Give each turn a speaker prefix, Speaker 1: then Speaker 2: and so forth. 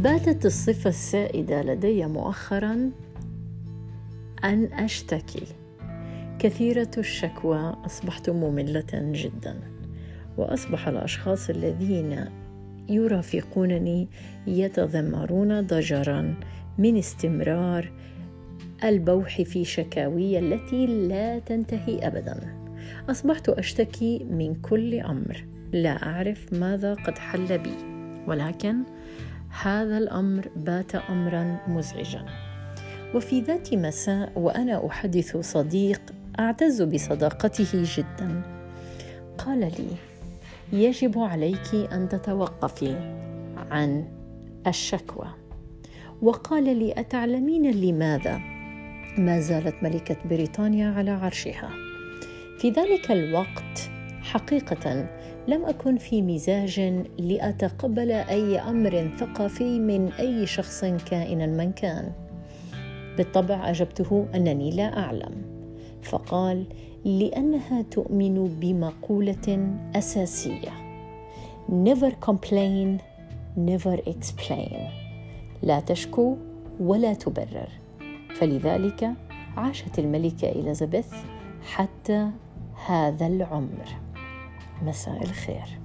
Speaker 1: باتت الصفة السائدة لدي مؤخرا أن أشتكي. كثيرة الشكوى أصبحت مملة جدا وأصبح الأشخاص الذين يرافقونني يتذمرون ضجرا من استمرار البوح في شكاوي التي لا تنتهي ابدا. أصبحت أشتكي من كل أمر لا أعرف ماذا قد حل بي ولكن هذا الأمر بات امرا مزعجا. وفي ذات مساء وأنا أحدث صديق أعتز بصداقته جدا. قال لي يجب عليك أن تتوقفي عن الشكوى. وقال لي أتعلمين لماذا؟ ما زالت ملكة بريطانيا على عرشها. في ذلك الوقت حقيقه لم أكن في مزاج لأتقبل أي أمر ثقافي من أي شخص كائنا من كان. بالطبع اجبته أنني لا أعلم. فقال لأنها تؤمن بمقولة أساسية. Never complain never explain. لا تشكو ولا تبرر. فلذلك عاشت الملكة إليزابيث حتى هذا العمر. مساء الخير.